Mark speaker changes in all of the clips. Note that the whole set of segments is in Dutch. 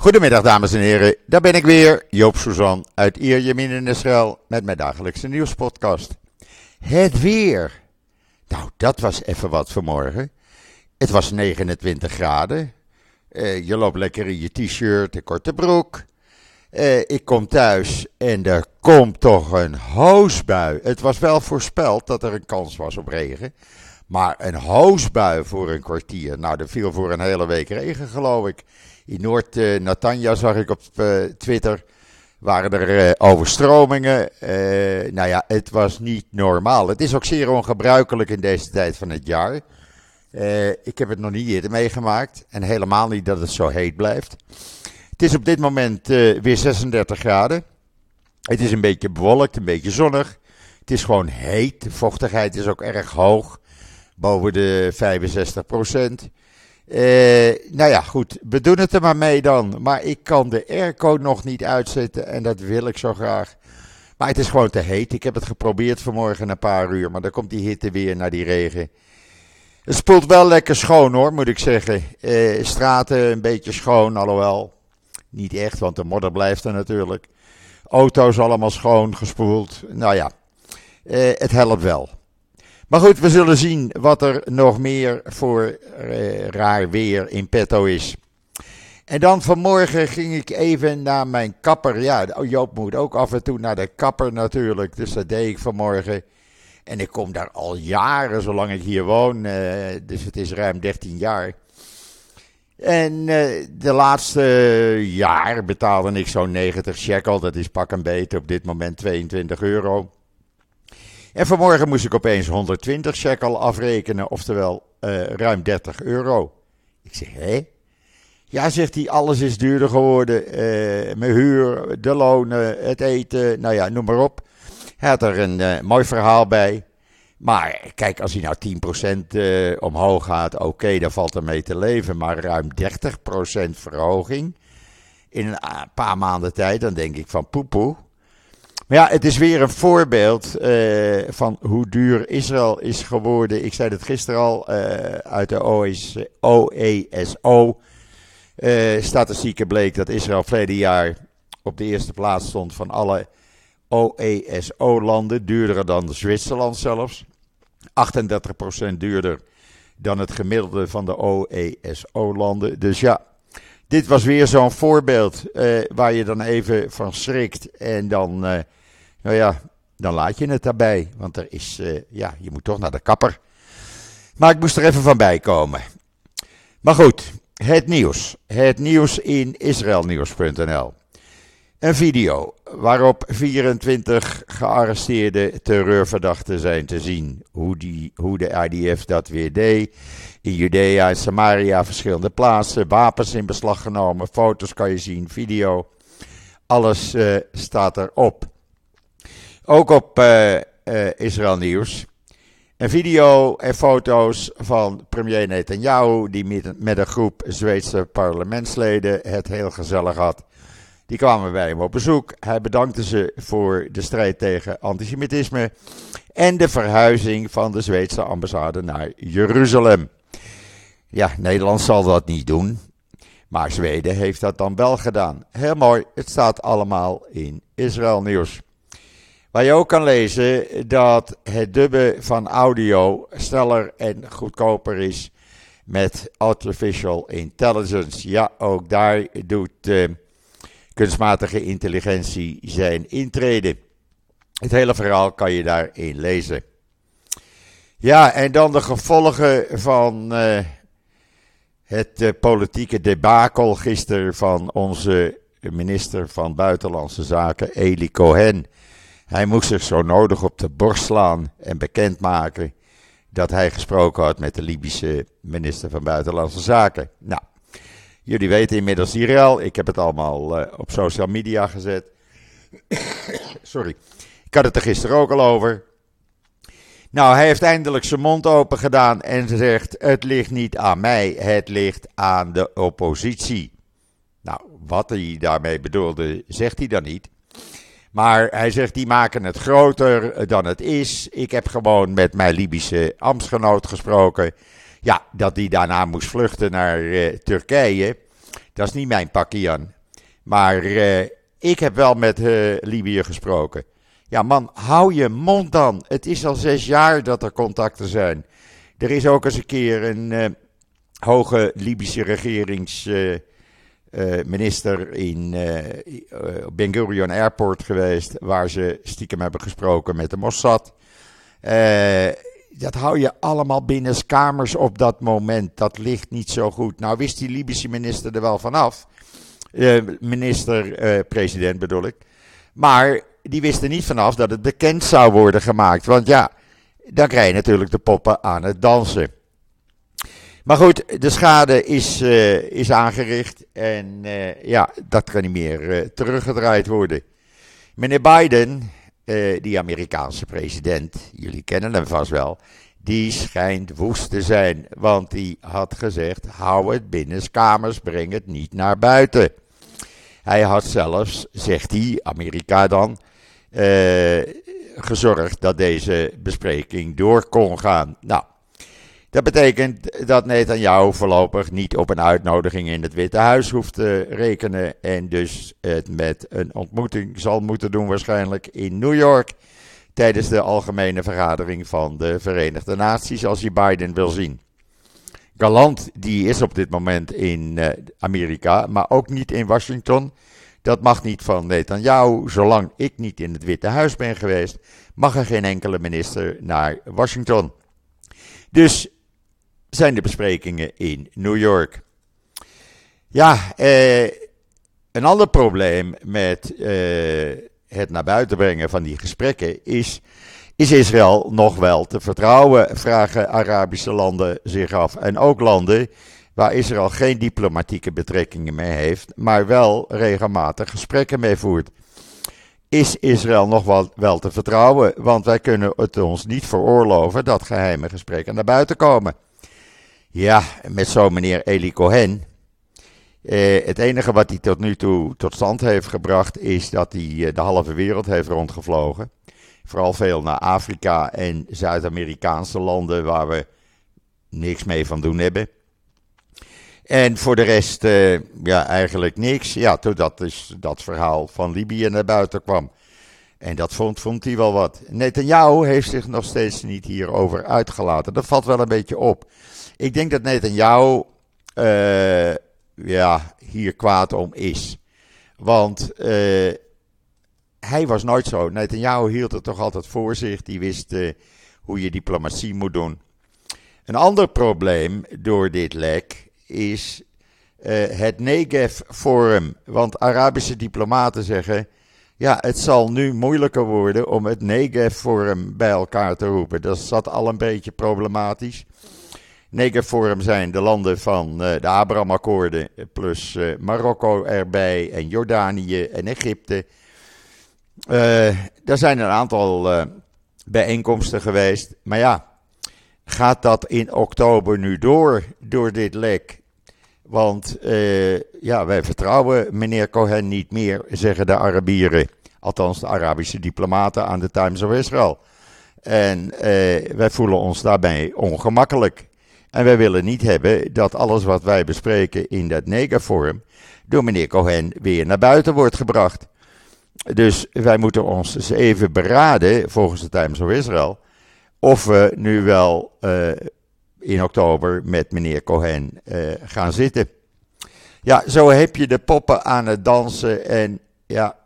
Speaker 1: Goedemiddag dames en heren, daar ben ik weer, Joop Suzan uit Ierjemien in Israël met mijn dagelijkse nieuwspodcast. Het weer. Nou, dat was even wat vanmorgen. Het was 29 graden. Uh, je loopt lekker in je t-shirt en korte broek. Uh, ik kom thuis en er komt toch een hoosbui. Het was wel voorspeld dat er een kans was op regen. Maar een hoosbui voor een kwartier. Nou, er viel voor een hele week regen, geloof ik. In Noord-Natanja zag ik op uh, Twitter. Waren er uh, overstromingen. Uh, nou ja, het was niet normaal. Het is ook zeer ongebruikelijk in deze tijd van het jaar. ik heb het nog niet eerder meegemaakt. En helemaal niet dat het zo heet blijft. Het is op dit moment weer 36 graden. Het is een beetje bewolkt, een beetje zonnig. Het is gewoon heet. De vochtigheid is ook erg hoog. Boven de 65 procent. Uh, nou ja, goed, we doen het er maar mee dan. Maar ik kan de airco nog niet uitzetten en dat wil ik zo graag. Maar het is gewoon te heet. Ik heb het geprobeerd vanmorgen een paar uur, maar dan komt die hitte weer naar die regen. Het spoelt wel lekker schoon hoor, moet ik zeggen. Uh, straten een beetje schoon, alhoewel niet echt, want de modder blijft er natuurlijk. Auto's allemaal schoon gespoeld. Nou ja, uh, het helpt wel. Maar goed, we zullen zien wat er nog meer voor uh, raar weer in petto is. En dan vanmorgen ging ik even naar mijn kapper. Ja, Joop moet ook af en toe naar de kapper natuurlijk. Dus dat deed ik vanmorgen. En ik kom daar al jaren, zolang ik hier woon. Uh, dus het is ruim 13 jaar. En uh, de laatste jaar betaalde ik zo'n 90 shekel. Dat is pak een beetje op dit moment 22 euro. En vanmorgen moest ik opeens 120 shekel afrekenen, oftewel uh, ruim 30 euro. Ik zeg, hé? Ja, zegt hij, alles is duurder geworden. Uh, mijn huur, de lonen, het eten, nou ja, noem maar op. Hij had er een uh, mooi verhaal bij. Maar kijk, als hij nou 10% uh, omhoog gaat, oké, okay, dan valt er mee te leven. Maar ruim 30% verhoging in een paar maanden tijd, dan denk ik van poepoe. Maar ja, het is weer een voorbeeld uh, van hoe duur Israël is geworden. Ik zei het gisteren al, uh, uit de OES, OESO. Uh, statistieken bleek dat Israël verleden jaar op de eerste plaats stond van alle OESO-landen. Duurder dan Zwitserland zelfs. 38% duurder dan het gemiddelde van de OESO-landen. Dus ja, dit was weer zo'n voorbeeld waar je dan even van schrikt en dan nou ja, dan laat je het daarbij. Want er is, uh, ja, je moet toch naar de kapper. Maar ik moest er even van bij komen. Maar goed, het nieuws. Het nieuws in israelnieuws.nl. Een video waarop 24 gearresteerde terreurverdachten zijn te zien. Hoe, die, hoe de IDF dat weer deed. In Judea en Samaria, verschillende plaatsen. Wapens in beslag genomen. Foto's kan je zien, video. Alles uh, staat erop. Ook op uh, Israël Nieuws. Een video en foto's van premier Netanyahu, die met, met een groep Zweedse parlementsleden het heel gezellig had. Die kwamen bij hem op bezoek. Hij bedankte ze voor de strijd tegen antisemitisme en de verhuizing van de Zweedse ambassade naar Jeruzalem. Ja, Nederland zal dat niet doen, maar Zweden heeft dat dan wel gedaan. Heel mooi, het staat allemaal in Israël Nieuws. Waar je ook kan lezen dat het dubben van audio sneller en goedkoper is met artificial intelligence. Ja, ook daar doet uh, kunstmatige intelligentie zijn intrede. Het hele verhaal kan je daarin lezen. Ja, en dan de gevolgen van uh, het uh, politieke debakel gisteren van onze minister van Buitenlandse Zaken, Eli Cohen. Hij moest zich zo nodig op de borst slaan en bekendmaken dat hij gesproken had met de Libische minister van Buitenlandse Zaken. Nou, jullie weten inmiddels die rel. Ik heb het allemaal uh, op social media gezet. Sorry. Ik had het er gisteren ook al over. Nou, hij heeft eindelijk zijn mond open gedaan en zegt: Het ligt niet aan mij, het ligt aan de oppositie. Nou, wat hij daarmee bedoelde, zegt hij dan niet. Maar hij zegt, die maken het groter dan het is. Ik heb gewoon met mijn Libische ambtsgenoot gesproken. Ja, dat die daarna moest vluchten naar uh, Turkije. Dat is niet mijn pakje, Jan. Maar uh, ik heb wel met Libië gesproken. Ja, man, hou je mond dan. Het is al zes jaar dat er contacten zijn. Er is ook eens een keer een hoge Libische regeringsminister in Ben Gurion Airport geweest, waar ze stiekem hebben gesproken met de Mossad. dat hou je allemaal binnen kamers op dat moment. Dat ligt niet zo goed. Nou wist die Libische minister er wel vanaf. Uh, Minister-president uh, bedoel ik. Maar die wist er niet vanaf dat het bekend zou worden gemaakt. Want ja, dan krijg je natuurlijk de poppen aan het dansen. Maar goed, de schade is, uh, is aangericht en ja, dat kan niet meer teruggedraaid worden. Meneer Biden, die Amerikaanse president, jullie kennen hem vast wel, die schijnt woest te zijn. Want die had gezegd: hou het binnen kamers, breng het niet naar buiten. Hij had zelfs, zegt hij, Amerika dan, eh, gezorgd dat deze bespreking door kon gaan. Nou, dat betekent dat Netanyahu voorlopig niet op een uitnodiging in het Witte Huis hoeft te rekenen. En dus het met een ontmoeting zal moeten doen, waarschijnlijk in New York tijdens de algemene vergadering van de Verenigde Naties als je Biden wil zien. Galant die is op dit moment in uh, Amerika, maar ook niet in Washington. Dat mag niet van Netanyahu. Zolang ik niet in het Witte Huis ben geweest, mag er geen enkele minister naar Washington. Dus zijn de besprekingen in New York. Ja, eh, een ander probleem met eh, het naar buiten brengen van die gesprekken is. Is Israël nog wel te vertrouwen? Vragen Arabische landen zich af. En ook landen waar Israël geen diplomatieke betrekkingen mee heeft, maar wel regelmatig gesprekken mee voert. Is Israël nog wel, wel te vertrouwen? Want wij kunnen het ons niet veroorloven dat geheime gesprekken naar buiten komen. Ja, met zo'n meneer Eli Cohen, eh, het enige wat hij tot nu toe tot stand heeft gebracht is dat hij eh, de halve wereld heeft rondgevlogen. Vooral veel naar Afrika en Zuid-Amerikaanse landen waar we niks mee van doen hebben. En voor de rest, eh, ja, eigenlijk niks. Ja, totdat dus dat verhaal van Libië naar buiten kwam. En dat vond, vond hij wel wat. Netanyahu heeft zich nog steeds niet hierover uitgelaten. Dat valt wel een beetje op. Ik denk dat Netanyahu uh, ja, hier kwaad om is. Want uh, hij was nooit zo. Netanyahu hield het toch altijd voor zich. Die wist uh, hoe je diplomatie moet doen. Een ander probleem door dit lek is het Negev Forum. Want Arabische diplomaten zeggen. Ja, het zal nu moeilijker worden om het Negev Forum bij elkaar te roepen. Dat zat al een beetje problematisch. Negerforum zijn de landen van uh, de Abraham-akkoorden, plus uh, Marokko erbij en Jordanië en Egypte. Er zijn een aantal bijeenkomsten geweest. Maar ja, gaat dat in oktober nu door, door dit lek? Want ja, wij vertrouwen meneer Cohen niet meer, zeggen de Arabieren. Althans, de Arabische diplomaten aan de Times of Israel. En wij voelen ons daarbij ongemakkelijk. En wij willen niet hebben dat alles wat wij bespreken in dat negaforum door meneer Cohen weer naar buiten wordt gebracht. Dus wij moeten ons eens even beraden, volgens de Times of Israel, of we nu wel uh, in oktober met meneer Cohen uh, gaan zitten. Ja, zo heb je de poppen aan het dansen. En ja,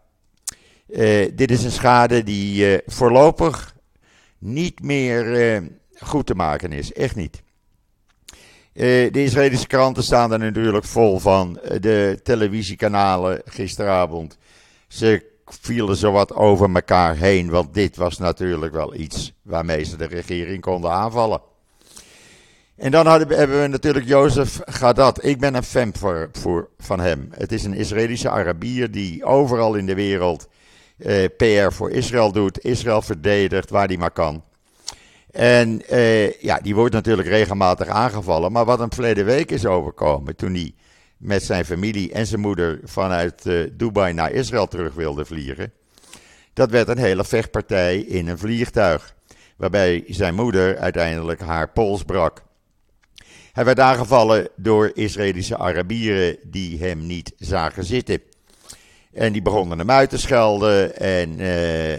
Speaker 1: uh, dit is een schade die voorlopig niet meer goed te maken is. Echt niet. Eh, de Israëlische kranten staan er natuurlijk vol van. Eh, de televisiekanalen gisteravond. Ze vielen zowat over elkaar heen. Want dit was natuurlijk wel iets waarmee ze de regering konden aanvallen. En dan hadden, hebben we natuurlijk Jozef Gadat. Ik ben een fan voor, voor, van hem. Het is een Israëlische Arabier die overal in de wereld eh, PR voor Israël doet. Israël verdedigt waar hij maar kan. En uh, ja, die wordt natuurlijk regelmatig aangevallen. Maar wat hem verleden week is overkomen, toen hij met zijn familie en zijn moeder vanuit uh, Dubai naar Israël terug wilde vliegen. Dat werd een hele vechtpartij in een vliegtuig. Waarbij zijn moeder uiteindelijk haar pols brak. Hij werd aangevallen door Israëlische Arabieren die hem niet zagen zitten. En die begonnen hem uit te schelden. En uh,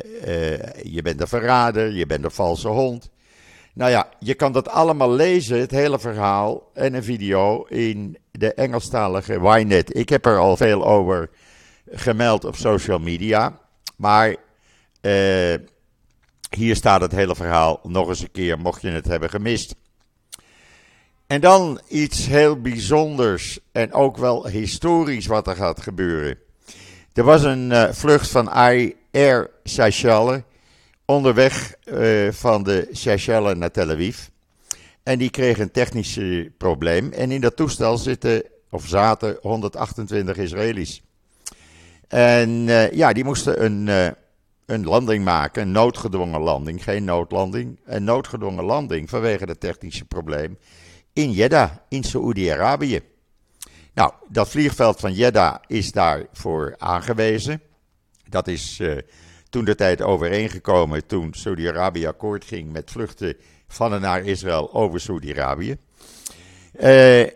Speaker 1: je bent een verrader, je bent een valse hond. Nou ja, je kan dat allemaal lezen, het hele verhaal en een video in de Engelstalige Ynet. Ik heb er al veel over gemeld op social media. Maar uh, hier staat het hele verhaal nog eens een keer, mocht je het hebben gemist. En dan iets heel bijzonders en ook wel historisch wat er gaat gebeuren. Er was een uh, vlucht van Air Seychelles onderweg uh, van de Seychelles naar Tel Aviv. En die kreeg een technisch probleem. En in dat toestel zitten, of zaten 128 Israëli's. En uh, ja, die moesten een, een landing maken, een noodgedwongen landing, geen noodlanding. Een noodgedwongen landing vanwege het technische probleem in Jeddah, in Saoedi-Arabië. Nou, dat vliegveld van Jeddah is daarvoor aangewezen. Dat is toen de tijd overeengekomen toen Saudi-Arabië akkoord ging met vluchten van en naar Israël over Saudi-Arabië. Uh,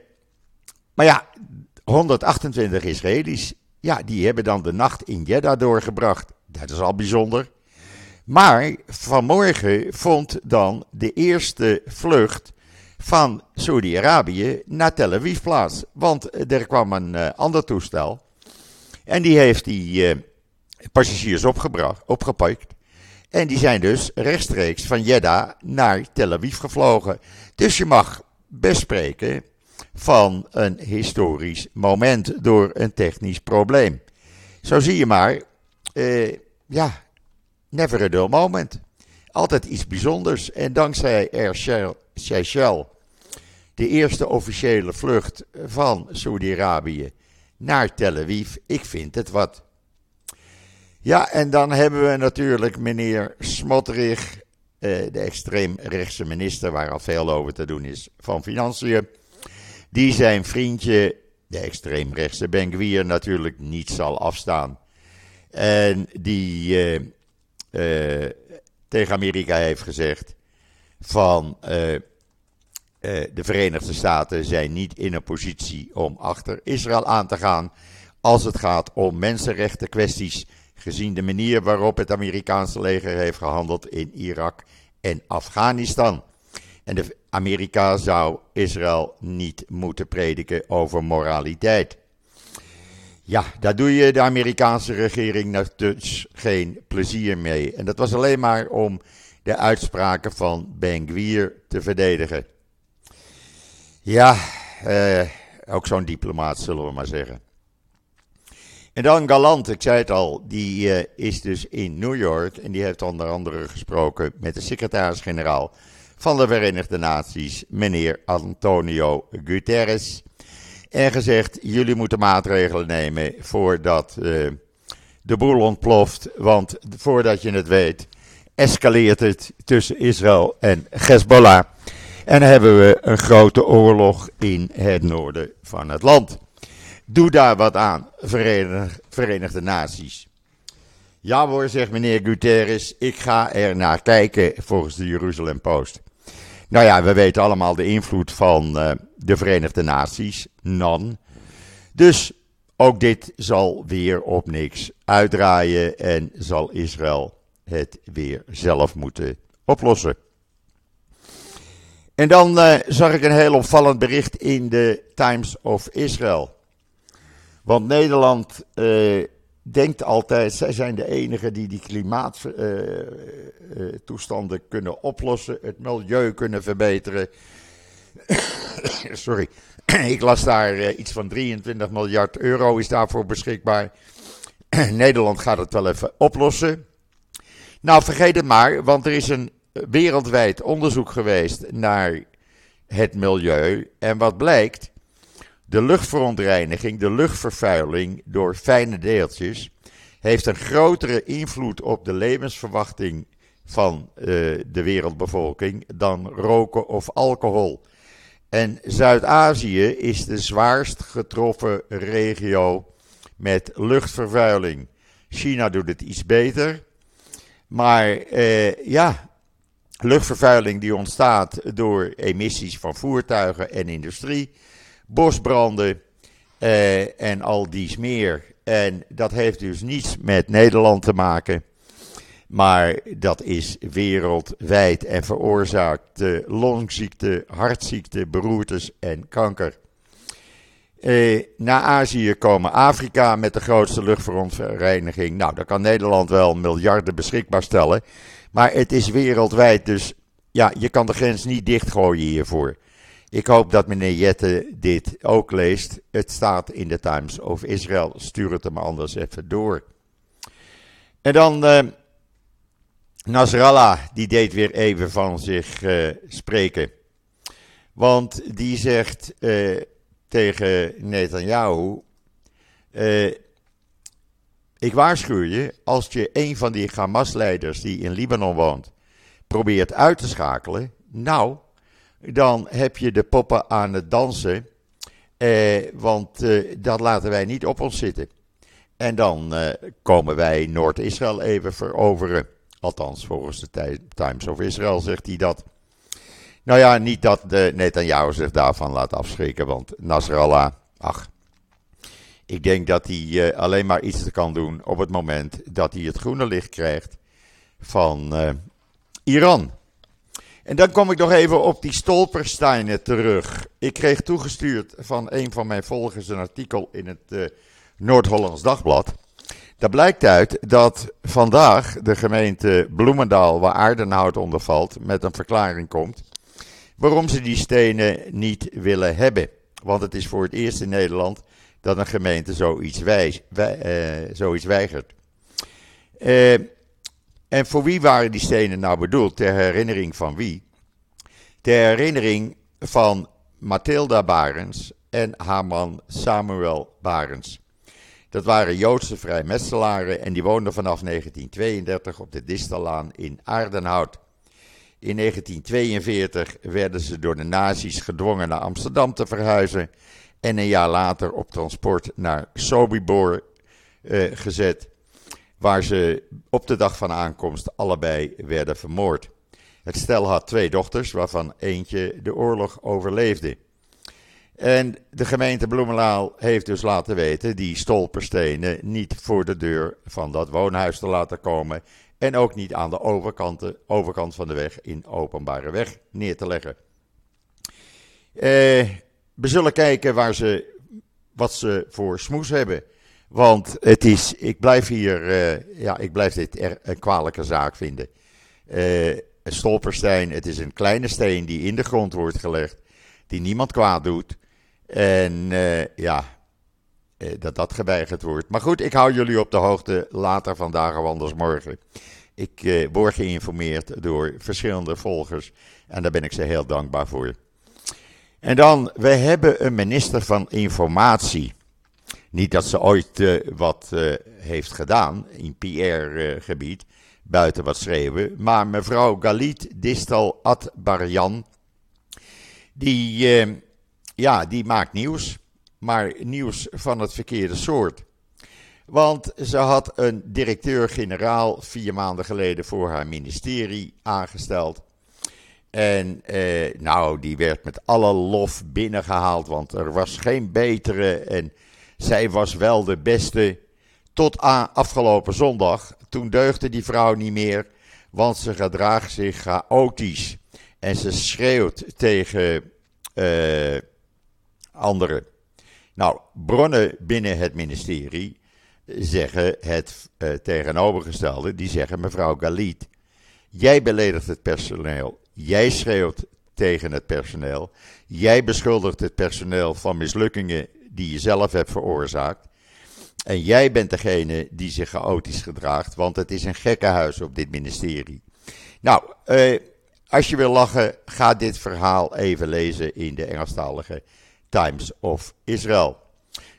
Speaker 1: maar ja, 128 Israëli's, ja, die hebben dan de nacht in Jeddah doorgebracht. Dat is al bijzonder. Maar vanmorgen vond dan de eerste vlucht van Saudi-Arabië naar Tel Aviv plaats. Want er kwam een uh, ander toestel. En die heeft die uh, passagiers opgebracht, opgepakt. En die zijn dus rechtstreeks van Jeddah naar Tel Aviv gevlogen. Dus je mag best spreken van een historisch moment door een technisch probleem. Zo zie je maar, uh, ja, never a dull moment. Altijd iets bijzonders. En dankzij Air Seychelles, de eerste officiële vlucht van Saudi-Arabië naar Tel Aviv, ik vind het wat. Ja, en dan hebben we natuurlijk meneer Smotterich, de extreemrechtse minister, waar al veel over te doen is, van Financiën. Die zijn vriendje, de extreemrechtse Ben natuurlijk niet zal afstaan. En die uh, uh, tegen Amerika heeft gezegd van de Verenigde Staten zijn niet in een positie om achter Israël aan te gaan als het gaat om mensenrechten kwesties, gezien de manier waarop het Amerikaanse leger heeft gehandeld in Irak en Afghanistan. En de Amerika zou Israël niet moeten prediken over moraliteit. Ja, daar doe je de Amerikaanse regering natuurlijk geen plezier mee. En dat was alleen maar om de uitspraken van Ben Gwier te verdedigen. Ja, eh, ook zo'n diplomaat zullen we maar zeggen. En dan Galant, ik zei het al, die uh, is dus in New York en die heeft onder andere gesproken met de secretaris-generaal van de Verenigde Naties, meneer Antonio Guterres. En gezegd: jullie moeten maatregelen nemen voordat uh, de boel ontploft. Want voordat je het weet, escaleert het tussen Israël en Hezbollah. En hebben we een grote oorlog in het noorden van het land. Doe daar wat aan, Verenigde, Naties. Ja hoor, zegt meneer Guterres, ik ga er naar kijken volgens de Jeruzalem Post. Nou ja, we weten allemaal de invloed van uh, de Verenigde Naties, NAN. Dus ook dit zal weer op niks uitdraaien en zal Israël het weer zelf moeten oplossen. En dan uh, zag ik een heel opvallend bericht in de Times of Israel. Want Nederland uh, denkt altijd, zij zijn de enigen die die klimaattoestanden uh, kunnen oplossen, het milieu kunnen verbeteren. Sorry, ik las daar iets van 23 miljard euro is daarvoor beschikbaar. Nederland gaat het wel even oplossen. Nou, vergeet het maar, want er is een wereldwijd onderzoek geweest naar het milieu. En wat blijkt? De luchtverontreiniging, de luchtvervuiling door fijne deeltjes, heeft een grotere invloed op de levensverwachting van uh, de wereldbevolking dan roken of alcohol. En Zuid-Azië is de zwaarst getroffen regio met luchtvervuiling. China doet het iets beter. Maar uh, ja, luchtvervuiling die ontstaat door emissies van voertuigen en industrie, bosbranden eh, en al dies meer. En dat heeft dus niets met Nederland te maken, maar dat is wereldwijd en veroorzaakt longziekte, hartziekte, beroertes en kanker. Eh, naar Azië komen Afrika met de grootste luchtverontreiniging. Nou, daar kan Nederland wel miljarden beschikbaar stellen. Maar het is wereldwijd, dus ja, je kan de grens niet dichtgooien hiervoor. Ik hoop dat meneer Jette dit ook leest. Het staat in de Times of Israel. Stuur het hem anders even door. En dan uh, Nasrallah, die deed weer even van zich uh, spreken. Want die zegt uh, tegen Netanyahu: Ik waarschuw je, als je een van die Hamas-leiders die in Libanon woont probeert uit te schakelen, nou, dan heb je de poppen aan het dansen. Eh, want eh, dat laten wij niet op ons zitten. En dan eh, komen wij Noord-Israël even veroveren. Althans, volgens de Times of Israel zegt hij dat. Nou ja, niet dat de Netanyahu zich daarvan laat afschrikken, want Nasrallah, ach. Ik denk dat hij uh, alleen maar iets kan doen op het moment dat hij het groene licht krijgt van uh, Iran. En dan kom ik nog even op die stolpersteinen terug. Ik kreeg toegestuurd van een van mijn volgers een artikel in het uh, Noord-Hollands Dagblad. Daar blijkt uit dat vandaag de gemeente Bloemendaal, waar Aardenhout onder valt, met een verklaring komt waarom ze die stenen niet willen hebben. Want het is voor het eerst in Nederland dat een gemeente zoiets, uh, zoiets weigert. Uh, en voor wie waren die stenen nou bedoeld? Ter herinnering van wie? Ter herinnering van Mathilda Barens en haar man Samuel Barens. Dat waren Joodse vrijmetselaren en die woonden vanaf 1932 op de Distallaan in Aardenhout. In 1942 werden ze door de nazi's gedwongen naar Amsterdam te verhuizen en een jaar later op transport naar Sobibor eh, gezet waar ze op de dag van aankomst allebei werden vermoord. Het stel had twee dochters, waarvan eentje de oorlog overleefde. En de gemeente Bloemendaal heeft dus laten weten die stolperstenen niet voor de deur van dat woonhuis te laten komen. En ook niet aan de overkant, overkant van de weg in openbare weg neer te leggen. Eh, we zullen kijken waar ze, wat ze voor smoes hebben. Want het is, ik blijf hier, uh, ja, ik blijf dit er, een kwalijke zaak vinden. Uh, een stolpersteen, het is een kleine steen die in de grond wordt gelegd, die niemand kwaad doet. En uh, ja, dat dat geweigerd wordt. Maar goed, ik hou jullie op de hoogte later vandaag of anders morgen. Ik word geïnformeerd door verschillende volgers en daar ben ik ze heel dankbaar voor. En dan, we hebben een minister van Informatie. Niet dat ze ooit uh, wat uh, heeft gedaan in PR-gebied, buiten wat schreeuwen. Maar mevrouw Galit Distal Adbarjan, die, ja, die maakt nieuws. Maar nieuws van het verkeerde soort. Want ze had een directeur-generaal vier maanden geleden voor haar ministerie aangesteld. En eh, nou, die werd met alle lof binnengehaald, want er was geen betere. En zij was wel de beste tot aan afgelopen zondag. Toen deugde die vrouw niet meer, want ze gedraagt zich chaotisch. En ze schreeuwt tegen uh, anderen. Nou, bronnen binnen het ministerie zeggen het uh, tegenovergestelde. Die zeggen, mevrouw Galit, jij beledigt het personeel. Jij schreeuwt tegen het personeel. Jij beschuldigt het personeel van mislukkingen die je zelf hebt veroorzaakt. En jij bent degene die zich chaotisch gedraagt, want het is een gekkenhuis op dit ministerie. Nou, eh, als je wil lachen, ga dit verhaal even lezen in de Engelstalige Times of Israel.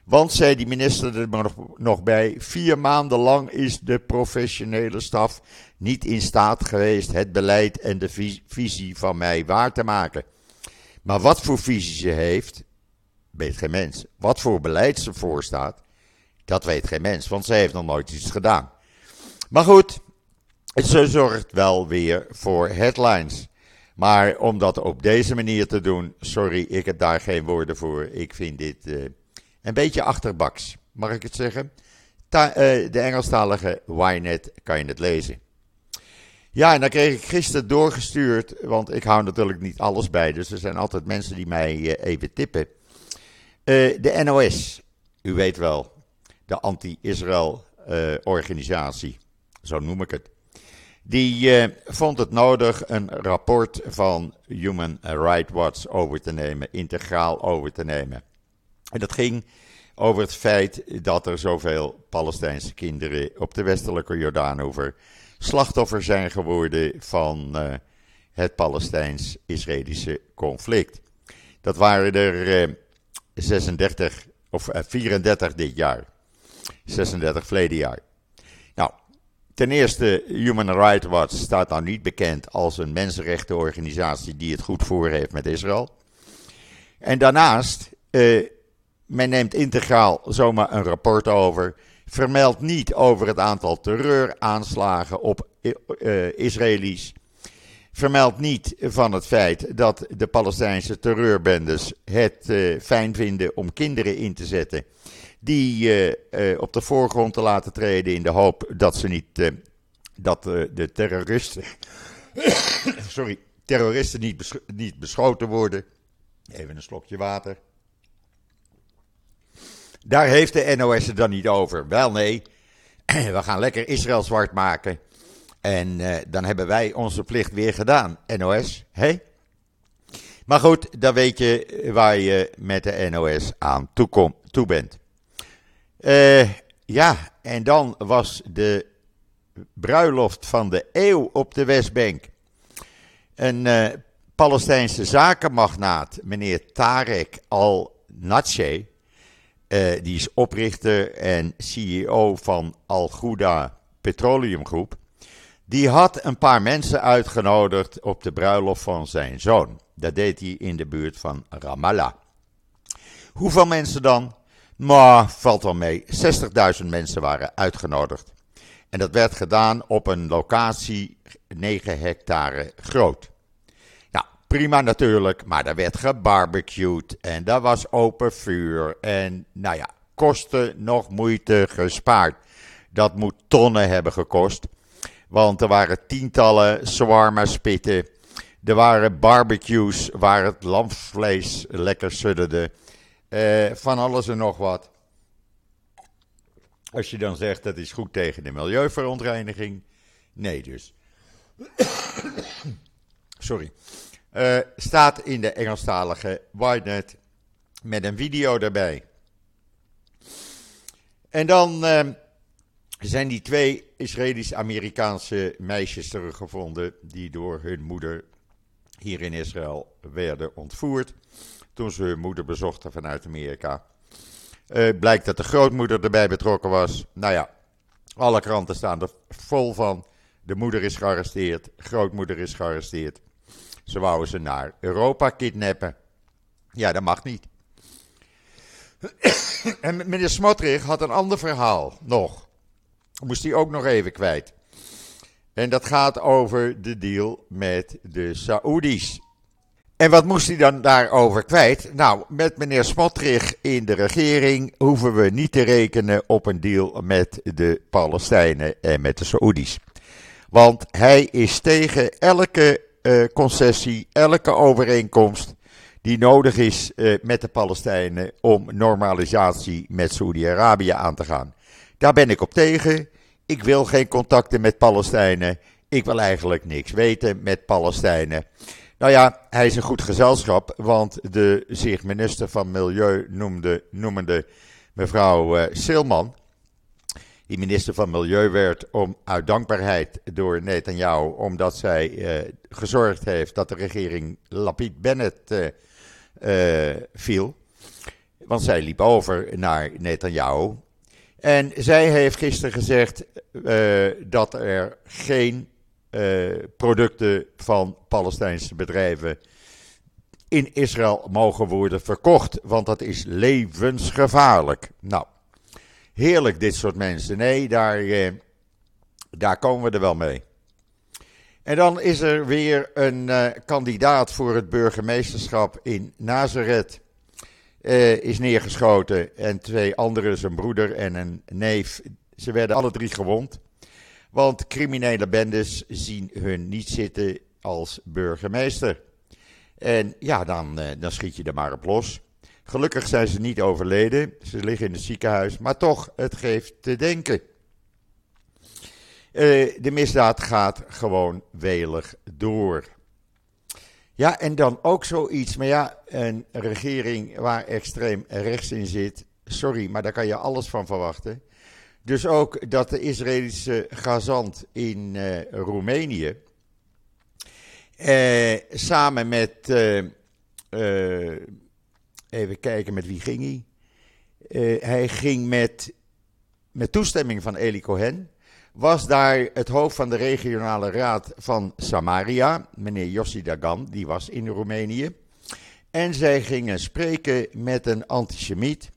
Speaker 1: Want, zei die minister er nog, nog bij, vier maanden lang is de professionele staf niet in staat geweest het beleid en de visie van mij waar te maken. Maar wat voor visie ze heeft, weet geen mens. Wat voor beleid ze voorstaat, dat weet geen mens, want ze heeft nog nooit iets gedaan. Maar goed, Ze zorgt wel weer voor headlines. Maar om dat op deze manier te doen, sorry, ik heb daar geen woorden voor. Ik vind dit uh, een beetje achterbaks, mag ik het zeggen? Ta uh, de Engelstalige Ynet kan je het lezen. Ja, en dan kreeg ik gisteren doorgestuurd, want ik hou natuurlijk niet alles bij, dus er zijn altijd mensen die mij uh, even tippen. De NOS, u weet wel, de anti-Israël organisatie, zo noem ik het. Die uh, vond het nodig een rapport van Human Rights Watch over te nemen, integraal over te nemen. En dat ging over het feit dat er zoveel Palestijnse kinderen op de westelijke Jordaanover slachtoffer zijn geworden van het Palestijns-Israëlische conflict. Dat waren er 36 of 34 dit jaar. 36 verleden jaar. Ten eerste, Human Rights Watch staat nou niet bekend als een mensenrechtenorganisatie die het goed voor heeft met Israël. En daarnaast, uh, men neemt integraal zomaar een rapport over, vermeldt niet over het aantal terreuraanslagen op uh, Israëli's, vermeldt niet van het feit dat de Palestijnse terreurbendes het uh, fijn vinden om kinderen in te zetten die uh, uh, op de voorgrond te laten treden in de hoop dat ze niet, dat de terroristen, sorry, terroristen niet, niet beschoten worden. Even een slokje water. Daar heeft de NOS het dan niet over. Wel nee, we gaan lekker Israël zwart maken. En dan hebben wij onze plicht weer gedaan. NOS? Hey? Maar goed, dan weet je waar je met de NOS aan toe, toe bent. Uh, ja, en dan was de bruiloft van de eeuw op de Westbank. Een uh, Palestijnse zakenmagnaat, meneer Tarek al-Natshe, die is oprichter en CEO van Al-Gouda Petroleum Groep, die had een paar mensen uitgenodigd op de bruiloft van zijn zoon. Dat deed hij in de buurt van Ramallah. Hoeveel mensen dan? Maar valt wel mee. 60.000 mensen waren uitgenodigd. En dat werd gedaan op een locatie 9 hectare groot. Nou, prima natuurlijk, maar daar werd gebarbecued en daar was open vuur. En nou ja, kosten nog moeite gespaard. Dat moet tonnen hebben gekost. Want er waren tientallen swarma spitten. Er waren barbecues waar het lamsvlees lekker sudderde. Uh, van alles en nog wat. Als je dan zegt dat is goed tegen de milieuverontreiniging. Nee, dus. Sorry. Uh, staat in de Engelstalige Whitenet met een video daarbij. En dan uh, zijn die twee Israëlisch-Amerikaanse meisjes teruggevonden. die door hun moeder hier in Israël werden ontvoerd toen ze hun moeder bezochten vanuit Amerika. Uh, blijkt dat de grootmoeder erbij betrokken was. Nou ja, alle kranten staan er vol van. De moeder is gearresteerd, grootmoeder is gearresteerd. Ze wouden ze naar Europa kidnappen. Ja, dat mag niet. en meneer Smotrich had een ander verhaal nog. Moest hij ook nog even kwijt. En dat gaat over de deal met de Saoedi's. En wat moest hij dan daarover kwijt? Nou, met meneer Smotrich in de regering hoeven we niet te rekenen op een deal met de Palestijnen en met de Saoedi's. Want hij is tegen elke uh, concessie, elke overeenkomst die nodig is uh, met de Palestijnen om normalisatie met Saoedi-Arabië aan te gaan. Daar ben ik op tegen. Ik wil geen contacten met Palestijnen. Ik wil eigenlijk niks weten met Palestijnen. Nou ja, hij is een goed gezelschap, want de zich minister van Milieu noemde, noemende mevrouw uh, Silman, die minister van Milieu werd om, uit dankbaarheid door Netanyahu, omdat zij uh, gezorgd heeft dat de regering Lapid Bennett uh, viel. Want zij liep over naar Netanyahu. En zij heeft gisteren gezegd dat er geen uh, producten van Palestijnse bedrijven in Israël mogen worden verkocht, want dat is levensgevaarlijk. Nou, heerlijk dit soort mensen. Nee, daar, uh, daar komen we er wel mee. En dan is er weer een kandidaat voor het burgemeesterschap in Nazareth. Uh, is neergeschoten en twee anderen, zijn broeder en een neef, ze werden alle drie gewond. Want criminele bendes zien hun niet zitten als burgemeester. En ja, dan, uh, dan schiet je er maar op los. Gelukkig zijn ze niet overleden. Ze liggen in het ziekenhuis. Maar toch, het geeft te denken. Uh, de misdaad gaat gewoon welig door. Ja, en dan ook zoiets. Maar ja, een regering waar extreem rechts in zit. Sorry, maar daar kan je alles van verwachten. Dus ook dat de Israëlische gazant in uh, Roemenië. Uh, samen met. even kijken, met wie ging hij? hij ging met, met toestemming van Eli Cohen was daar het hoofd van de regionale raad van Samaria, meneer Yossi Dagan, die was in Roemenië. En zij gingen spreken met een antisemiet,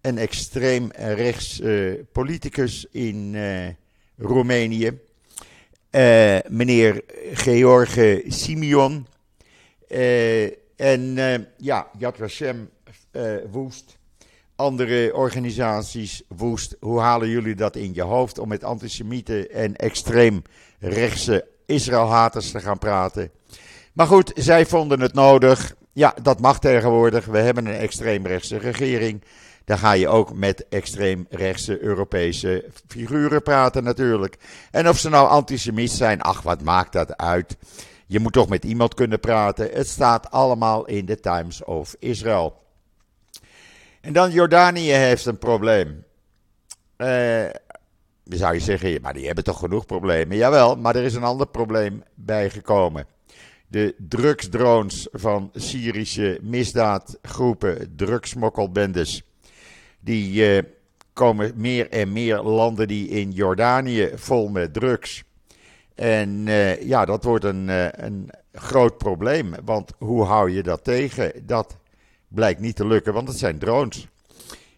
Speaker 1: een extreem rechts uh, politicus in uh, Roemenië, uh, meneer George Simeon. en ja, Yad Vashem woest andere organisaties woest. Hoe halen jullie dat in je hoofd om met antisemieten en extreem rechtse Israëlhaters te gaan praten? Maar goed, zij vonden het nodig. Ja, dat mag tegenwoordig. We hebben een extreemrechtse regering. Dan ga je ook met extreemrechtse Europese figuren praten natuurlijk. En of ze nou antisemiet zijn, ach wat maakt dat uit. Je moet toch met iemand kunnen praten. Het staat allemaal in de Times of Israel. En dan Jordanië heeft een probleem. Uh, zou je zeggen, maar die hebben toch genoeg problemen? Jawel, maar er is een ander probleem bijgekomen. De drugsdrones van Syrische misdaadgroepen, drugsmokkelbendes, die uh, komen meer en meer landen die in Jordanië vol met drugs. En uh, ja, dat wordt een, een groot probleem. Want hoe hou je dat tegen? Dat blijkt niet te lukken, want het zijn drones.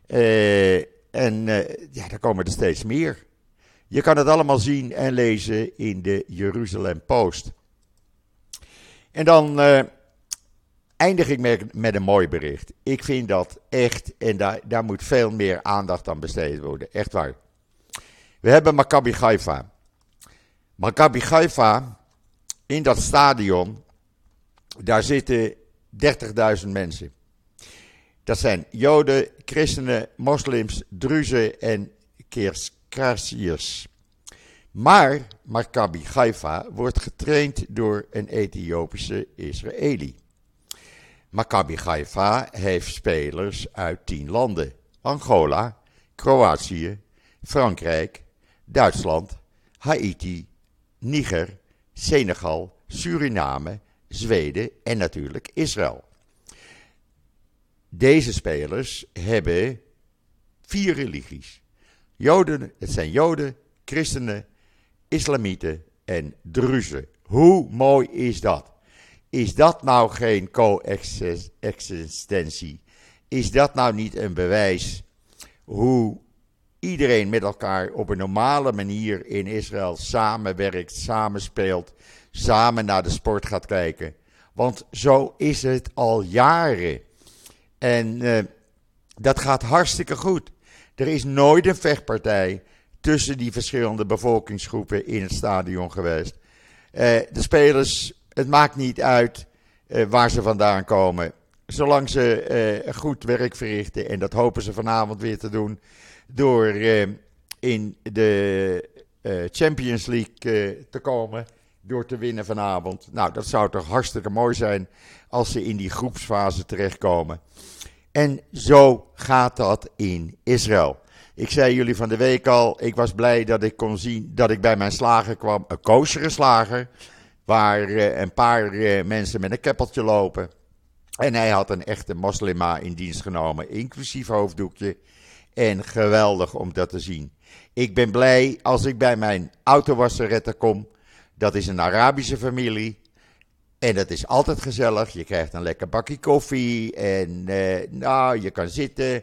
Speaker 1: Uh, en uh, ja, er komen er steeds meer. Je kan het allemaal zien en lezen in de Jeruzalem Post. En dan uh, eindig ik met, met, een mooi bericht. Ik vind dat echt, en daar, daar moet veel meer aandacht aan besteed worden. Echt waar. We hebben Maccabi Haifa. Maccabi Haifa, in dat stadion, daar zitten 30.000 mensen. Dat zijn Joden, christenen, moslims, druzen en Kerskrasiërs. Maar Maccabi Haifa wordt getraind door een Ethiopische Israëli. Maccabi Haifa heeft spelers uit tien landen: Angola, Kroatië, Frankrijk, Duitsland, Haiti, Niger, Senegal, Suriname, Zweden en natuurlijk Israël. Deze spelers hebben vier religies. Joden, het zijn Joden, christenen, islamieten en druzen. Hoe mooi is dat? Is dat nou geen co-existentie? Is dat nou niet een bewijs hoe iedereen met elkaar op een normale manier in Israël samenwerkt, samenspeelt, samen naar de sport gaat kijken? Want zo is het al jaren. En uh, dat gaat hartstikke goed. Er is nooit een vechtpartij tussen die verschillende bevolkingsgroepen in het stadion geweest. Uh, de spelers, het maakt niet uit uh, waar ze vandaan komen. Zolang ze goed werk verrichten, en dat hopen ze vanavond weer te doen, door in de Champions League te komen door te winnen vanavond. Nou, dat zou toch hartstikke mooi zijn als ze in die groepsfase terechtkomen. En zo gaat dat in Israël. Ik zei jullie van de week al, ik was blij dat ik kon zien dat ik bij mijn slager kwam. Een koosere slager, waar uh, een paar uh, mensen met een keppeltje lopen. En hij had een echte moslima in dienst genomen, inclusief hoofddoekje. En geweldig om dat te zien. Ik ben blij als ik bij mijn autowasseretten kom. Dat is een Arabische familie. En dat is altijd gezellig. Je krijgt een lekker bakje koffie. En uh, nou, je kan zitten.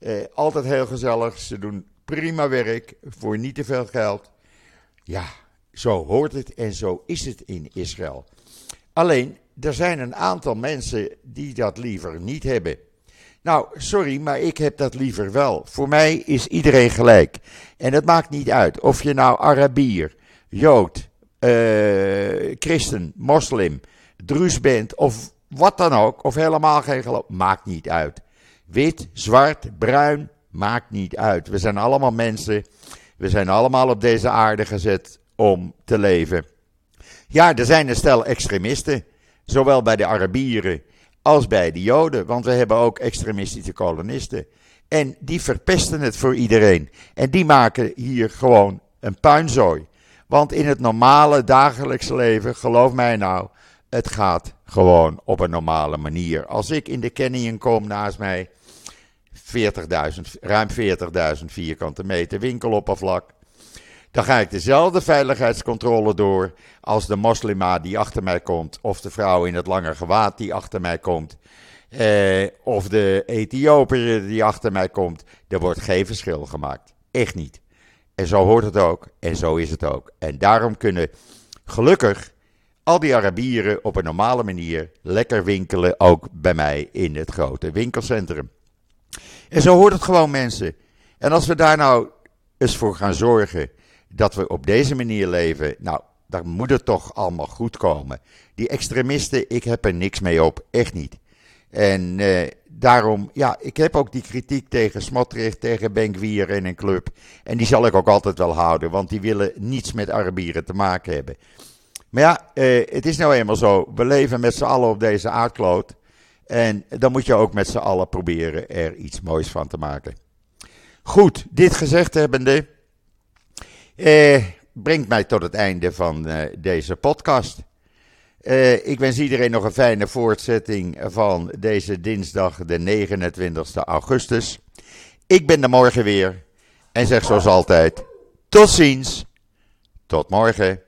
Speaker 1: Uh, altijd heel gezellig. Ze doen prima werk voor niet te veel geld. Ja, Zo hoort het en zo is het in Israël. Alleen, er zijn een aantal mensen die dat liever niet hebben. Nou, sorry, maar ik heb dat liever wel. Voor mij is iedereen gelijk. En het maakt niet uit of je nou Arabier, Jood, uh, christen, moslim, druus of wat dan ook, of helemaal geen geloof, maakt niet uit. Wit, zwart, bruin, maakt niet uit. We zijn allemaal mensen. We zijn allemaal op deze aarde gezet om te leven. Ja, er zijn een stel extremisten, zowel bij de Arabieren als bij de Joden, want we hebben ook extremistische kolonisten. En die verpesten het voor iedereen. En die maken hier gewoon een puinzooi. Want in het normale dagelijkse leven, geloof mij nou, het gaat gewoon op een normale manier. Als ik in de Canyon kom naast mij, 40.000, ruim 40.000 vierkante meter winkeloppervlak. Dan ga ik dezelfde veiligheidscontrole door als de moslima die achter mij komt, of de vrouw in het lange gewaad die achter mij komt, eh, of de Ethiopiër die achter mij komt. Er wordt geen verschil gemaakt. Echt niet. En zo hoort het ook, en zo is het ook. En daarom kunnen gelukkig al die Arabieren op een normale manier lekker winkelen, ook bij mij in het grote winkelcentrum. En zo hoort het gewoon, mensen. En als we daar nou eens voor gaan zorgen dat we op deze manier leven, nou, dan moet het toch allemaal goed komen. Die extremisten, ik heb er niks mee op, echt niet. En eh, daarom, ja, ik heb ook die kritiek tegen Smotrich, tegen Benkwier en een club. En die zal ik ook altijd wel houden, want die willen niets met Arabieren te maken hebben. Maar ja, eh, het is nou eenmaal zo. We leven met z'n allen op deze aardkloot. En dan moet je ook met z'n allen proberen er iets moois van te maken. Goed, dit gezegd hebbende, eh, brengt mij tot het einde van eh, deze podcast. Eh, ik wens iedereen nog een fijne voortzetting van deze dinsdag, de 29 augustus. Ik ben er morgen weer en zeg zoals altijd: tot ziens, tot morgen.